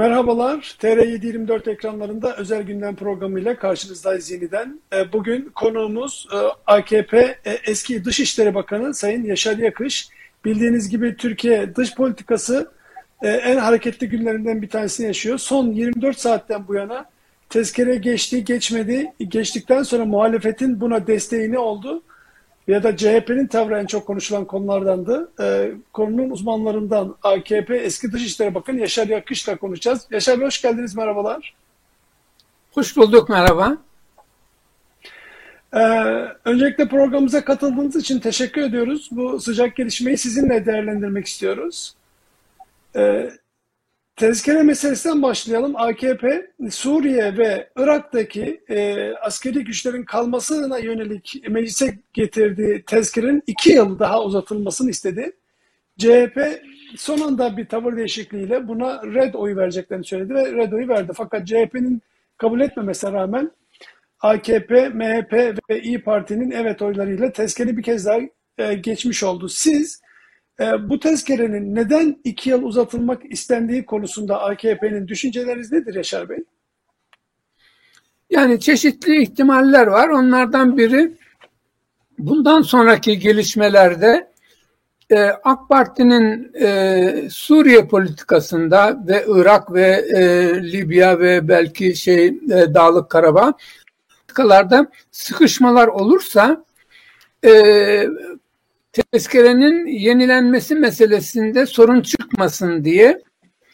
Merhabalar, TR724 ekranlarında özel gündem programıyla karşınızdayız yeniden. E, bugün konuğumuz e, AKP e, eski Dışişleri Bakanı Sayın Yaşar Yakış. Bildiğiniz gibi Türkiye dış politikası en hareketli günlerinden bir tanesini yaşıyor. Son 24 saatten bu yana tezkere geçti, geçmedi. Geçtikten sonra muhalefetin buna desteğini oldu ya da CHP'nin tavrı en çok konuşulan konulardandı. Ee, konunun uzmanlarından AKP eski Dışişleri Bakanı Yaşar Yakış'la konuşacağız. Yaşar Bey hoş geldiniz, merhabalar. Hoş bulduk, merhaba. Ee, öncelikle programımıza katıldığınız için teşekkür ediyoruz. Bu sıcak gelişmeyi sizinle değerlendirmek istiyoruz. Ee, Tezkere meselesinden başlayalım. AKP Suriye ve Irak'taki e, askeri güçlerin kalmasına yönelik meclise getirdiği tezkerenin iki yıl daha uzatılmasını istedi. CHP son anda bir tavır değişikliğiyle buna red oyu vereceklerini söyledi ve red oyu verdi. Fakat CHP'nin kabul etmemesine rağmen AKP, MHP ve İyi Parti'nin evet oylarıyla tezkeri bir kez daha e, geçmiş oldu. Siz e, bu tezkerenin neden iki yıl uzatılmak istendiği konusunda AKP'nin düşünceleriniz nedir Yaşar Bey? Yani çeşitli ihtimaller var. Onlardan biri bundan sonraki gelişmelerde e, AK Parti'nin e, Suriye politikasında ve Irak ve e, Libya ve belki şey e, Dağlık Karabağ politikalarda sıkışmalar olursa e, tezkerenin yenilenmesi meselesinde sorun çıkmasın diye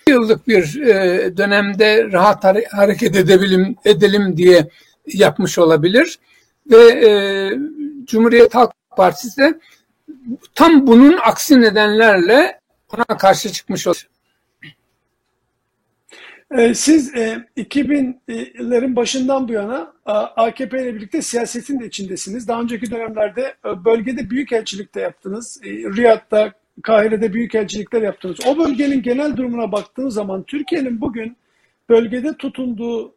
yıllık bir e, dönemde rahat hareket edebilim, edelim diye yapmış olabilir. Ve e, Cumhuriyet Halk Partisi de tam bunun aksi nedenlerle ona karşı çıkmış olabilir. Ee, siz 2000'lerin e, başından bu yana AKP ile birlikte siyasetin de içindesiniz. Daha önceki dönemlerde e, bölgede büyükelçilikte yaptınız. E, Riyad'da, Kahire'de büyükelçilikler yaptınız. O bölgenin genel durumuna baktığınız zaman Türkiye'nin bugün bölgede tutunduğu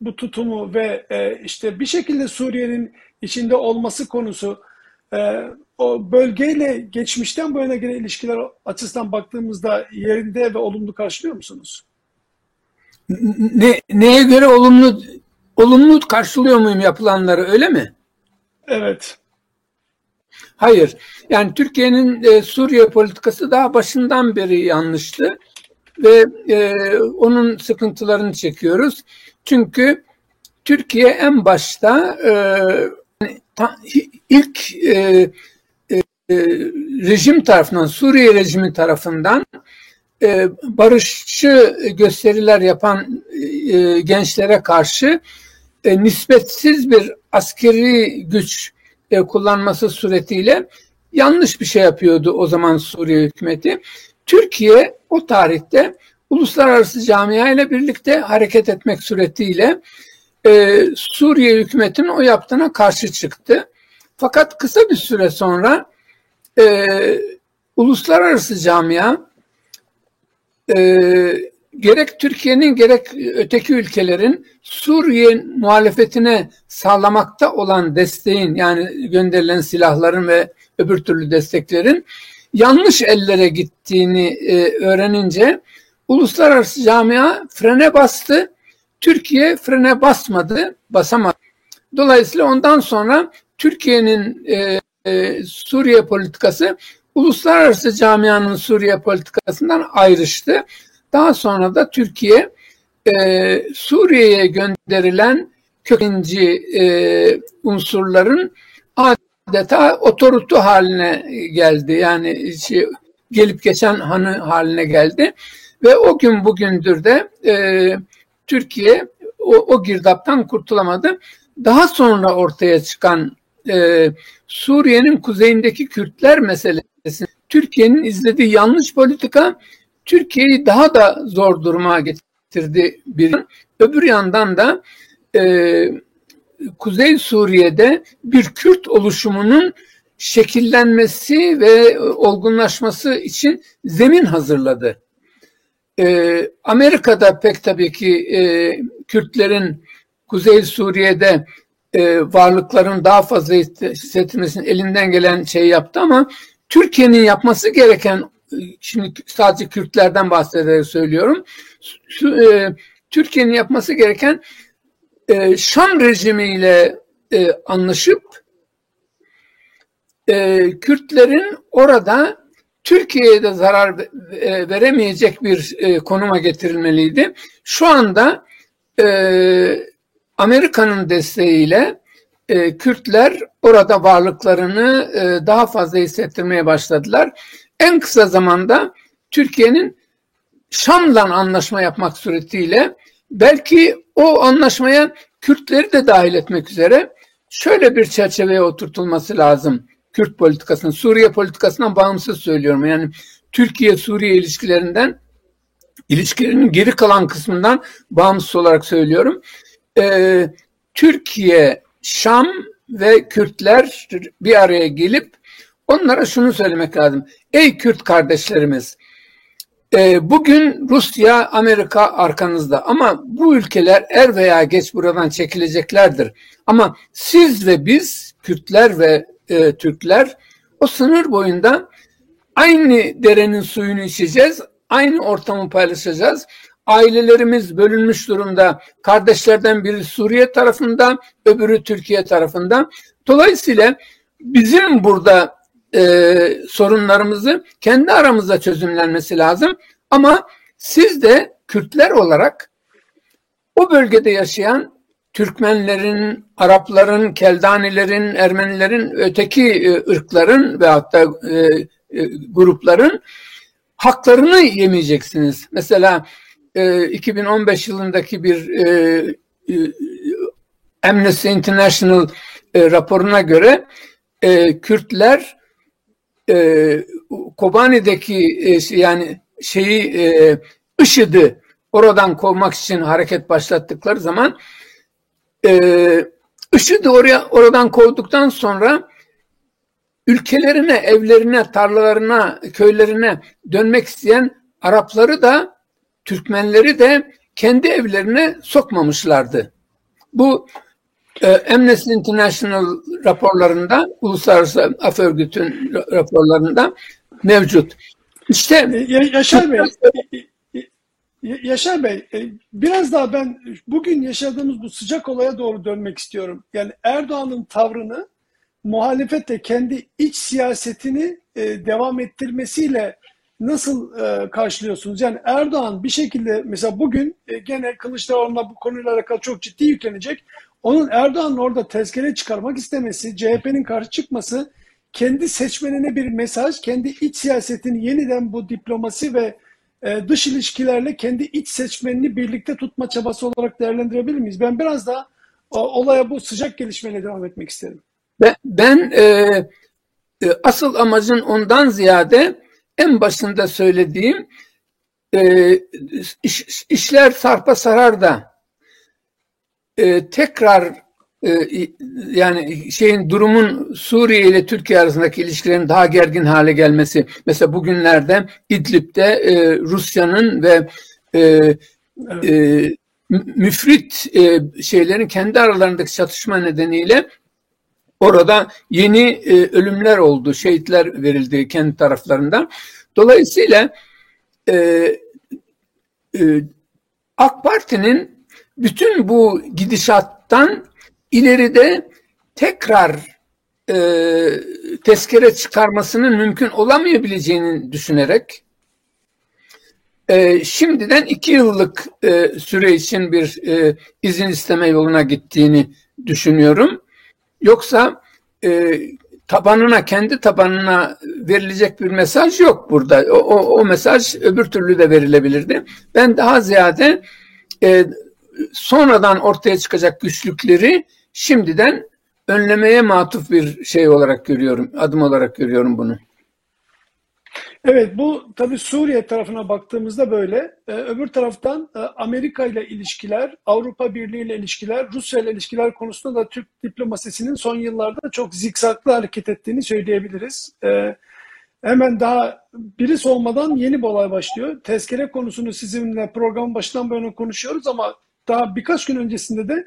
bu tutumu ve işte bir şekilde Suriye'nin içinde olması konusu o bölgeyle geçmişten bu yana gelen ilişkiler açısından baktığımızda yerinde ve olumlu karşılıyor musunuz? Ne, neye göre olumlu olumlu karşılıyor muyum yapılanları öyle mi? Evet. Hayır. Yani Türkiye'nin e, Suriye politikası daha başından beri yanlıştı ve e, onun sıkıntılarını çekiyoruz. Çünkü Türkiye en başta e, ta, ilk e, e, rejim tarafından, Suriye rejimi tarafından e, barışçı gösteriler yapan e, gençlere karşı e, nispetsiz bir askeri güç kullanması suretiyle yanlış bir şey yapıyordu o zaman Suriye hükümeti. Türkiye o tarihte uluslararası camia ile birlikte hareket etmek suretiyle Suriye hükümetinin o yaptığına karşı çıktı. Fakat kısa bir süre sonra uluslararası camia e, gerek Türkiye'nin gerek öteki ülkelerin Suriye muhalefetine sağlamakta olan desteğin yani gönderilen silahların ve öbür türlü desteklerin yanlış ellere gittiğini e, öğrenince uluslararası camia frene bastı. Türkiye frene basmadı, basamadı. Dolayısıyla ondan sonra Türkiye'nin e, e, Suriye politikası uluslararası camianın Suriye politikasından ayrıştı. Daha sonra da Türkiye e, Suriye'ye gönderilen kökenci e, unsurların adeta otorutu haline geldi. Yani şey, gelip geçen hanı haline geldi. Ve o gün bugündür de e, Türkiye o, o girdaptan kurtulamadı. Daha sonra ortaya çıkan e, Suriye'nin kuzeyindeki Kürtler meselesi Türkiye'nin izlediği yanlış politika Türkiye'yi daha da zor duruma getirdi bir. Öbür yandan da e, Kuzey Suriye'de bir Kürt oluşumunun şekillenmesi ve olgunlaşması için zemin hazırladı. E, Amerika'da pek tabii ki e, Kürtlerin Kuzey Suriye'de e, varlıkların daha fazla hissetmesinin elinden gelen şey yaptı ama Türkiye'nin yapması gereken şimdi sadece Kürtlerden bahsederek söylüyorum. E, Türkiye'nin yapması gereken e, Şam rejimiyle e, anlaşıp e, Kürtlerin orada Türkiye'ye de zarar e, veremeyecek bir e, konuma getirilmeliydi. Şu anda e, Amerika'nın desteğiyle e, Kürtler orada varlıklarını e, daha fazla hissettirmeye başladılar. En kısa zamanda Türkiye'nin Şam'la anlaşma yapmak suretiyle belki o anlaşmaya Kürtleri de dahil etmek üzere şöyle bir çerçeveye oturtulması lazım. Kürt politikasının, Suriye politikasından bağımsız söylüyorum. Yani Türkiye-Suriye ilişkilerinden, ilişkilerinin geri kalan kısmından bağımsız olarak söylüyorum. Ee, Türkiye, Şam ve Kürtler bir araya gelip onlara şunu söylemek lazım. Ey Kürt kardeşlerimiz, e, bugün Rusya, Amerika arkanızda ama bu ülkeler er veya geç buradan çekileceklerdir. Ama siz ve biz, Kürtler ve e, Türkler o sınır boyunda aynı derenin suyunu içeceğiz, aynı ortamı paylaşacağız. Ailelerimiz bölünmüş durumda. Kardeşlerden biri Suriye tarafında, öbürü Türkiye tarafında. Dolayısıyla bizim burada e, sorunlarımızı kendi aramızda çözümlenmesi lazım. Ama siz de Kürtler olarak o bölgede yaşayan Türkmenlerin, Arapların, Keldanilerin, Ermenilerin, öteki e, ırkların ve hatta e, e, grupların haklarını yemeyeceksiniz. Mesela e, 2015 yılındaki bir e, e, Amnesty International e, raporuna göre e, Kürtler e, Kobani'deki e, yani şeyi e, IŞİD'i oradan kovmak için hareket başlattıkları zaman e, IŞİD'i oraya oradan kovduktan sonra ülkelerine, evlerine, tarlalarına, köylerine dönmek isteyen Arapları da Türkmenleri de kendi evlerine sokmamışlardı. Bu e, Amnesty International raporlarında, Uluslararası Af Örgütü'nün raporlarında mevcut. İşte Yaşar Bey, Yaşar Bey, e, biraz daha ben bugün yaşadığımız bu sıcak olaya doğru dönmek istiyorum. Yani Erdoğan'ın tavrını muhalefete kendi iç siyasetini e, devam ettirmesiyle nasıl e, karşılıyorsunuz? Yani Erdoğan bir şekilde mesela bugün gene Kılıçdaroğlu'na bu konuyla alakalı çok ciddi yüklenecek. Onun Erdoğan'ın orada tezkere çıkarmak istemesi, CHP'nin karşı çıkması kendi seçmenine bir mesaj, kendi iç siyasetini yeniden bu diplomasi ve e, dış ilişkilerle kendi iç seçmenini birlikte tutma çabası olarak değerlendirebilir miyiz? Ben biraz daha olaya bu sıcak gelişmeyle devam etmek isterim. Ben, ben e, e, asıl amacın ondan ziyade en başında söylediğim e, iş, işler sarpa sarar da e, tekrar e, yani şeyin durumun Suriye ile Türkiye arasındaki ilişkilerin daha gergin hale gelmesi. Mesela bugünlerde İdlib'de e, Rusya'nın ve e, e, müfrit e, şeylerin kendi aralarındaki çatışma nedeniyle orada yeni e, ölümler oldu, şehitler verildi kendi taraflarından. Dolayısıyla e, e, AK Parti'nin bütün bu gidişattan ileride tekrar e, tezkere çıkarmasının mümkün olamayabileceğini düşünerek e, şimdiden iki yıllık e, süre için bir e, izin isteme yoluna gittiğini düşünüyorum. Yoksa e, tabanına, kendi tabanına verilecek bir mesaj yok burada. O, o, o mesaj öbür türlü de verilebilirdi. Ben daha ziyade e, sonradan ortaya çıkacak güçlükleri şimdiden önlemeye matuf bir şey olarak görüyorum, adım olarak görüyorum bunu. Evet bu tabii Suriye tarafına baktığımızda böyle. Ee, öbür taraftan e, Amerika ile ilişkiler, Avrupa Birliği ile ilişkiler, Rusya ile ilişkiler konusunda da Türk diplomasisinin son yıllarda çok zikzaklı hareket ettiğini söyleyebiliriz. Ee, hemen daha birisi olmadan yeni bir olay başlıyor. Tezkere konusunu sizinle programın başından böyle konuşuyoruz ama daha birkaç gün öncesinde de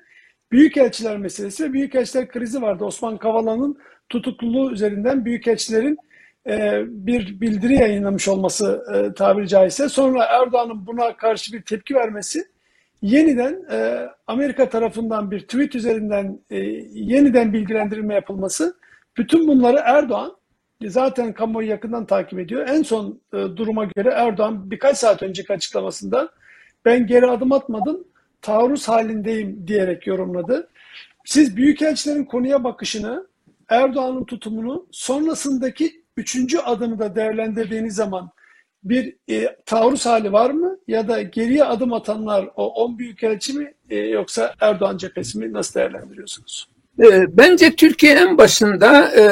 Büyükelçiler meselesi ve Büyükelçiler krizi vardı. Osman Kavala'nın tutukluluğu üzerinden Büyükelçilerin e, bir bildiri yayınlamış olması e, tabiri caizse sonra Erdoğan'ın buna karşı bir tepki vermesi yeniden e, Amerika tarafından bir tweet üzerinden e, yeniden bilgilendirme yapılması bütün bunları Erdoğan zaten kamuoyu yakından takip ediyor. En son duruma göre Erdoğan birkaç saat önceki açıklamasında ben geri adım atmadım, taarruz halindeyim diyerek yorumladı. Siz büyükelçilerin konuya bakışını, Erdoğan'ın tutumunu, sonrasındaki üçüncü adımı da değerlendirdiğiniz zaman bir e, taarruz hali var mı? Ya da geriye adım atanlar o 10 büyükelçi mi e, yoksa Erdoğan cephesi mi? Nasıl değerlendiriyorsunuz? E, bence Türkiye en başında e,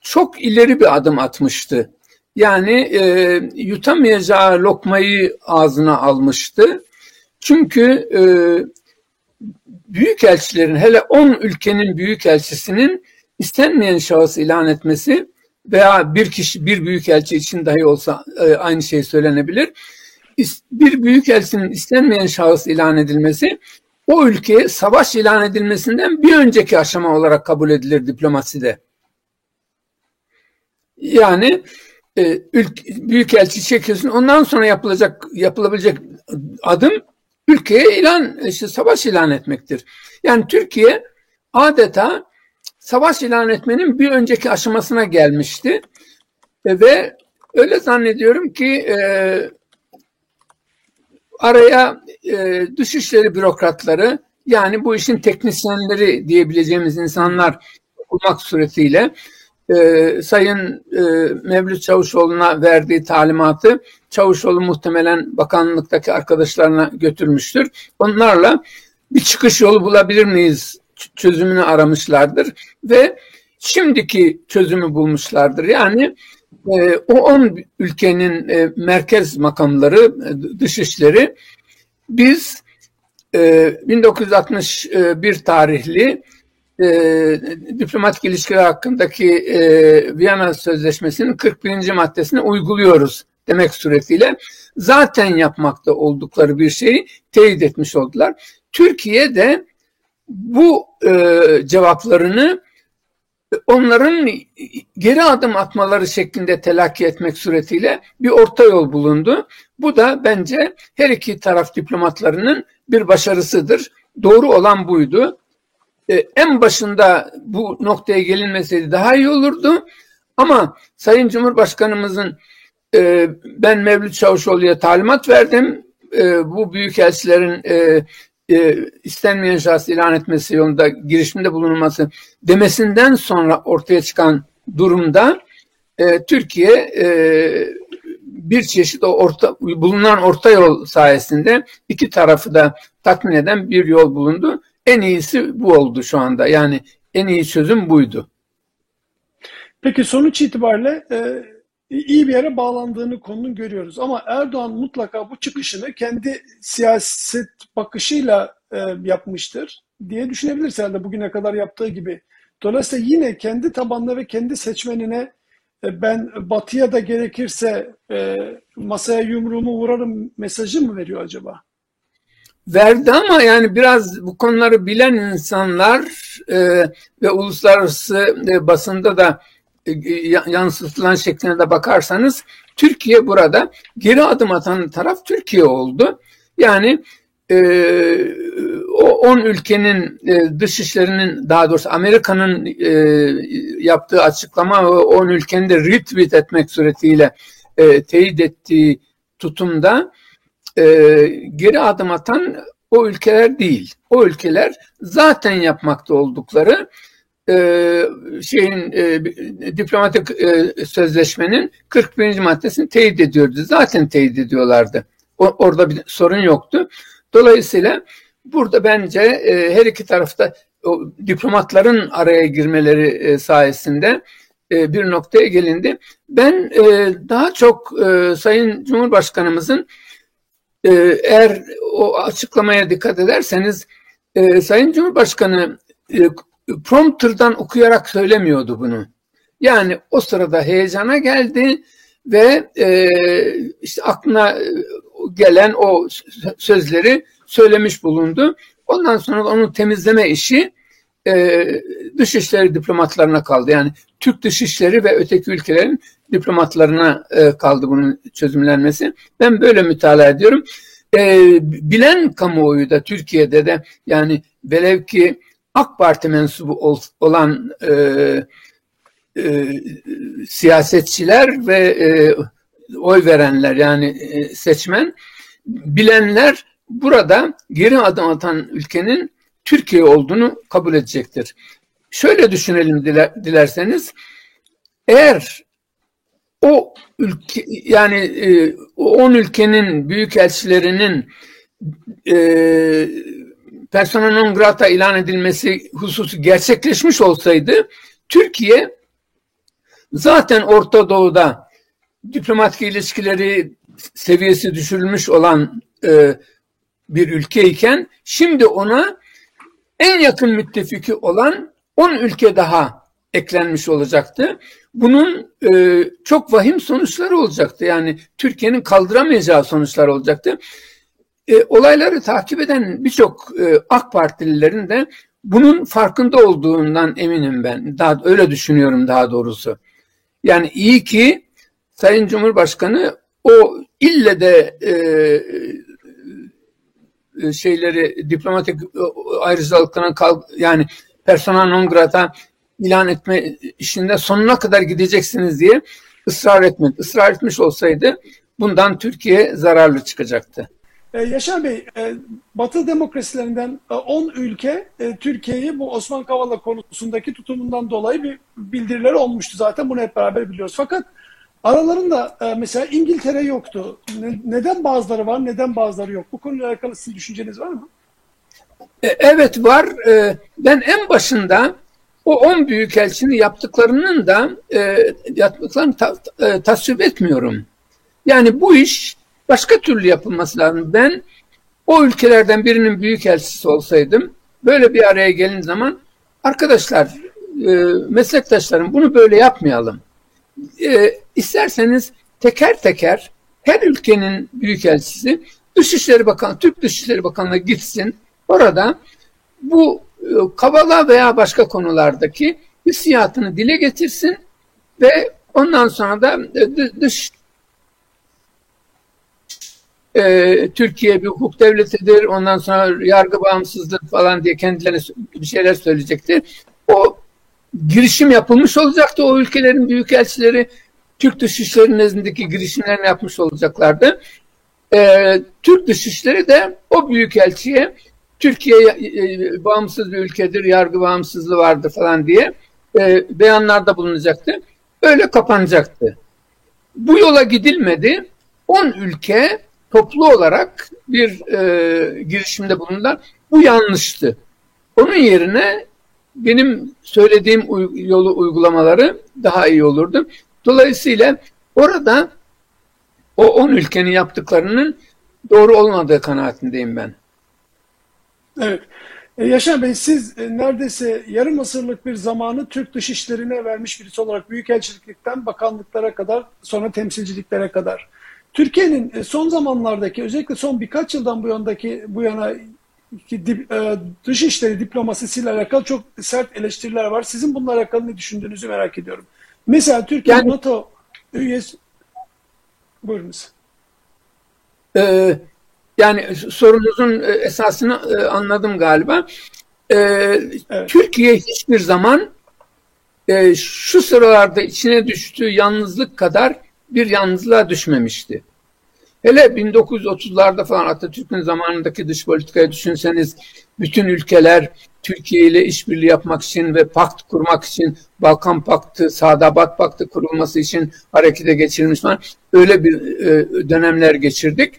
çok ileri bir adım atmıştı. Yani e, yutamayacağı lokmayı ağzına almıştı. Çünkü e, büyükelçilerin hele 10 ülkenin büyükelçisinin istenmeyen şahıs ilan etmesi veya bir kişi bir büyükelçi için dahi olsa e, aynı şey söylenebilir. Bir büyükelçinin istenmeyen şahıs ilan edilmesi o ülkeye savaş ilan edilmesinden bir önceki aşama olarak kabul edilir diplomaside. Yani e, ülke, büyükelçi çekiyorsun ondan sonra yapılacak yapılabilecek adım ülkeye ilan işte savaş ilan etmektir. Yani Türkiye adeta savaş ilan etmenin bir önceki aşamasına gelmişti. E, ve öyle zannediyorum ki e, araya e, dışişleri bürokratları yani bu işin teknisyenleri diyebileceğimiz insanlar olmak suretiyle e, Sayın e, Mevlüt Çavuşoğlu'na verdiği talimatı Çavuşoğlu muhtemelen bakanlıktaki arkadaşlarına götürmüştür. Onlarla bir çıkış yolu bulabilir miyiz çözümünü aramışlardır ve şimdiki çözümü bulmuşlardır. Yani e, o 10 ülkenin e, merkez makamları, e, dışişleri biz e, 1961 tarihli e, diplomatik ilişkiler hakkındaki e, Viyana Sözleşmesi'nin 41. maddesini uyguluyoruz demek suretiyle zaten yapmakta oldukları bir şeyi teyit etmiş oldular. Türkiye de bu e, cevaplarını onların geri adım atmaları şeklinde telakki etmek suretiyle bir orta yol bulundu. Bu da bence her iki taraf diplomatlarının bir başarısıdır. Doğru olan buydu. Ee, en başında bu noktaya gelinmeseydi daha iyi olurdu. Ama Sayın Cumhurbaşkanımızın e, ben Mevlüt Çavuşoğlu'ya talimat verdim. E, bu büyükelçilerin e, e, istenmeyen şahsı ilan etmesi yolunda girişimde bulunması demesinden sonra ortaya çıkan durumda e, Türkiye e, bir çeşit o orta, bulunan orta yol sayesinde iki tarafı da tatmin eden bir yol bulundu. En iyisi bu oldu şu anda. Yani en iyi çözüm buydu. Peki sonuç itibariyle e, iyi bir yere bağlandığını konunun görüyoruz. Ama Erdoğan mutlaka bu çıkışını kendi siyaset bakışıyla e, yapmıştır diye düşünebiliriz herhalde bugüne kadar yaptığı gibi. Dolayısıyla yine kendi tabanına ve kendi seçmenine e, ben batıya da gerekirse e, masaya yumruğumu vurarım mesajı mı veriyor acaba? Verdi ama yani biraz bu konuları bilen insanlar e, ve uluslararası e, basında da yansıtılan şekline de bakarsanız Türkiye burada geri adım atan taraf Türkiye oldu. Yani e, o 10 ülkenin e, dışişlerinin daha doğrusu Amerika'nın e, yaptığı açıklama ve 10 ülkenin de retweet etmek suretiyle e, teyit ettiği tutumda e, geri adım atan o ülkeler değil. O ülkeler zaten yapmakta oldukları e, şeyin e, diplomatik e, sözleşmenin 41. maddesini teyit ediyordu. Zaten teyit ediyorlardı. O, orada bir sorun yoktu. Dolayısıyla burada bence e, her iki tarafta o, diplomatların araya girmeleri e, sayesinde e, bir noktaya gelindi. Ben e, daha çok e, Sayın Cumhurbaşkanımızın e, eğer o açıklamaya dikkat ederseniz e, Sayın Cumhurbaşkanı e, prompterdan okuyarak söylemiyordu bunu. Yani o sırada heyecana geldi ve e, işte aklına gelen o sözleri söylemiş bulundu. Ondan sonra onun temizleme işi e, dışişleri diplomatlarına kaldı. Yani Türk dışişleri ve öteki ülkelerin diplomatlarına e, kaldı bunun çözümlenmesi. Ben böyle mütalaa ediyorum. E, bilen kamuoyu da Türkiye'de de yani velev ki AK Parti mensubu ol, olan e, e, siyasetçiler ve e, oy verenler yani e, seçmen bilenler burada geri adım atan ülkenin Türkiye olduğunu kabul edecektir. Şöyle düşünelim dilerseniz eğer o ülke yani e, 10 ülkenin büyük elçilerinin e, persona non grata ilan edilmesi hususu gerçekleşmiş olsaydı Türkiye zaten Orta Doğu'da diplomatik ilişkileri seviyesi düşürülmüş olan e, bir ülkeyken şimdi ona en yakın müttefiki olan 10 ülke daha eklenmiş olacaktı. Bunun e, çok vahim sonuçları olacaktı. Yani Türkiye'nin kaldıramayacağı sonuçlar olacaktı. E, olayları takip eden birçok e, AK Partililerin de bunun farkında olduğundan eminim ben. Daha öyle düşünüyorum daha doğrusu. Yani iyi ki Sayın Cumhurbaşkanı o ille de e, e şeyleri diplomatik e, ayrıcalıklarına kal yani persona non grata ilan etme işinde sonuna kadar gideceksiniz diye ısrar etmedi. Israr etmiş olsaydı bundan Türkiye zararlı çıkacaktı. Ee, Yaşar Bey, e, Batı demokrasilerinden 10 ülke Türkiye'yi bu Osman Kavala konusundaki tutumundan dolayı bir bildirileri olmuştu zaten. Bunu hep beraber biliyoruz. Fakat Aralarında e, mesela İngiltere yoktu. neden bazıları var, neden bazıları yok? Bu konuyla alakalı sizin düşünceniz var mı? E, evet var. E, ben en başında o 10 büyükelçinin yaptıklarının da yaptıklarını ta, tasvip etmiyorum. Yani bu iş başka türlü yapılması lazım. Ben o ülkelerden birinin büyükelçisi olsaydım böyle bir araya gelin zaman arkadaşlar, meslektaşlarım bunu böyle yapmayalım e, isterseniz teker teker her ülkenin büyükelçisi Dışişleri Bakanı, Türk Dışişleri Bakanı'na gitsin. Orada bu e, Kavala veya başka konulardaki hissiyatını dile getirsin ve ondan sonra da e, dış e, Türkiye bir hukuk devletidir, ondan sonra yargı bağımsızdır falan diye kendilerine bir şeyler söyleyecektir. O girişim yapılmış olacaktı. O ülkelerin büyükelçileri Türk Dışişleri nezdindeki girişimlerini yapmış olacaklardı. Ee, Türk Dışişleri de o büyükelçiye Türkiye e, bağımsız bir ülkedir, yargı bağımsızlığı vardır falan diye e, beyanlarda bulunacaktı. Öyle kapanacaktı. Bu yola gidilmedi. 10 ülke toplu olarak bir e, girişimde bulundular. Bu yanlıştı. Onun yerine benim söylediğim yolu uygulamaları daha iyi olurdu. Dolayısıyla orada o 10 ülkenin yaptıklarının doğru olmadığı kanaatindeyim ben. Evet. E, Yaşar Bey siz e, neredeyse yarım asırlık bir zamanı Türk dışişlerine vermiş birisi olarak büyükelçilikten bakanlıklara kadar sonra temsilciliklere kadar. Türkiye'nin e, son zamanlardaki özellikle son birkaç yıldan bu yandaki bu yana ki dip, e, dışişleri diplomasisiyle alakalı çok sert eleştiriler var. Sizin bununla alakalı ne düşündüğünüzü merak ediyorum. Mesela Türkiye yani, NATO üyesi... Buyurunuz. Ee, yani sorunuzun e, esasını e, anladım galiba. Ee, evet. Türkiye hiçbir zaman e, şu sıralarda içine düştüğü yalnızlık kadar bir yalnızlığa düşmemişti. Hele 1930'larda falan Atatürk'ün zamanındaki dış politikayı düşünseniz bütün ülkeler Türkiye ile işbirliği yapmak için ve pakt kurmak için Balkan Paktı, Sadabat Paktı kurulması için harekete geçirilmiş var. Öyle bir e, dönemler geçirdik.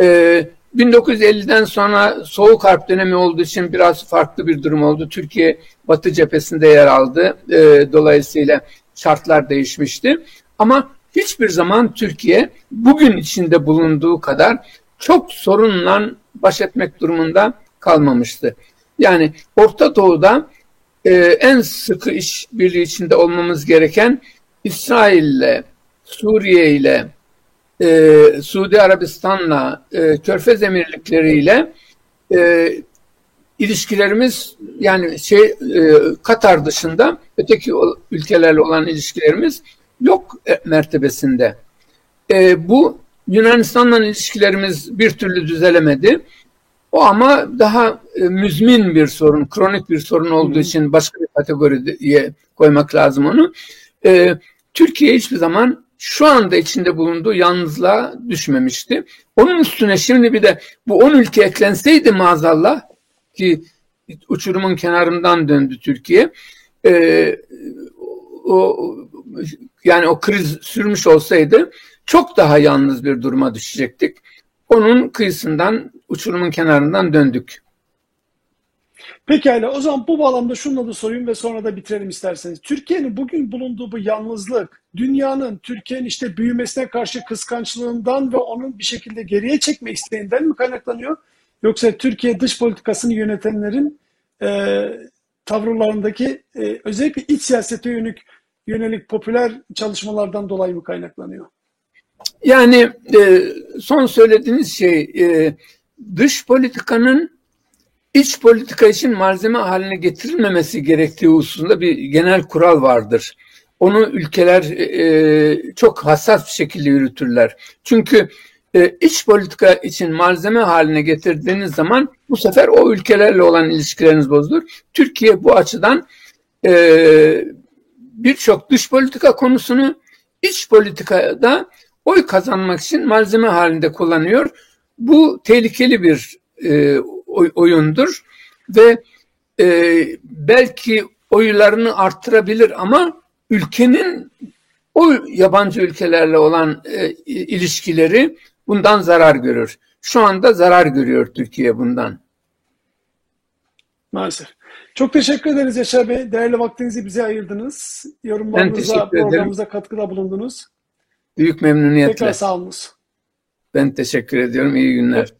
E, 1950'den sonra Soğuk Harp dönemi olduğu için biraz farklı bir durum oldu. Türkiye Batı cephesinde yer aldı. E, dolayısıyla şartlar değişmişti. Ama hiçbir zaman Türkiye bugün içinde bulunduğu kadar çok sorunla baş etmek durumunda kalmamıştı. Yani Orta Doğu'da e, en sıkı iş birliği içinde olmamız gereken İsrail ile, Suriye ile, e, Suudi Arabistan'la, e, Körfez Emirlikleri ile e, ilişkilerimiz yani şey e, Katar dışında öteki ülkelerle olan ilişkilerimiz yok e, mertebesinde. E, bu Yunanistan'la ilişkilerimiz bir türlü düzelemedi. O ama daha e, müzmin bir sorun, kronik bir sorun olduğu için başka bir kategoriye koymak lazım onu. E, Türkiye hiçbir zaman şu anda içinde bulunduğu yalnızlığa düşmemişti. Onun üstüne şimdi bir de bu 10 ülke eklenseydi maazallah ki uçurumun kenarından döndü Türkiye. E, o yani o kriz sürmüş olsaydı çok daha yalnız bir duruma düşecektik. Onun kıyısından, uçurumun kenarından döndük. Pekala o zaman bu bağlamda şunu da sorayım ve sonra da bitirelim isterseniz. Türkiye'nin bugün bulunduğu bu yalnızlık, dünyanın Türkiye'nin işte büyümesine karşı kıskançlığından ve onun bir şekilde geriye çekme isteğinden mi kaynaklanıyor? Yoksa Türkiye dış politikasını yönetenlerin e, tavırlarındaki e, özellikle iç siyasete yönelik, yönelik popüler çalışmalardan dolayı mı kaynaklanıyor? Yani e, son söylediğiniz şey e, dış politikanın iç politika için malzeme haline getirilmemesi gerektiği hususunda bir genel kural vardır. Onu ülkeler e, çok hassas bir şekilde yürütürler. Çünkü e, iç politika için malzeme haline getirdiğiniz zaman bu sefer o ülkelerle olan ilişkileriniz bozulur. Türkiye bu açıdan e, birçok dış politika konusunu iç politikada oy kazanmak için malzeme halinde kullanıyor. Bu tehlikeli bir e, oyundur ve e, belki oylarını arttırabilir ama ülkenin o yabancı ülkelerle olan e, ilişkileri bundan zarar görür. Şu anda zarar görüyor Türkiye bundan. Maalesef. Çok teşekkür ederiz Yaşar Bey. Değerli vaktinizi bize ayırdınız. Yorumlarınıza, programımıza katkıda bulundunuz. Büyük memnuniyetle. Tekrar sağ olunuz. Ben teşekkür ediyorum. İyi günler.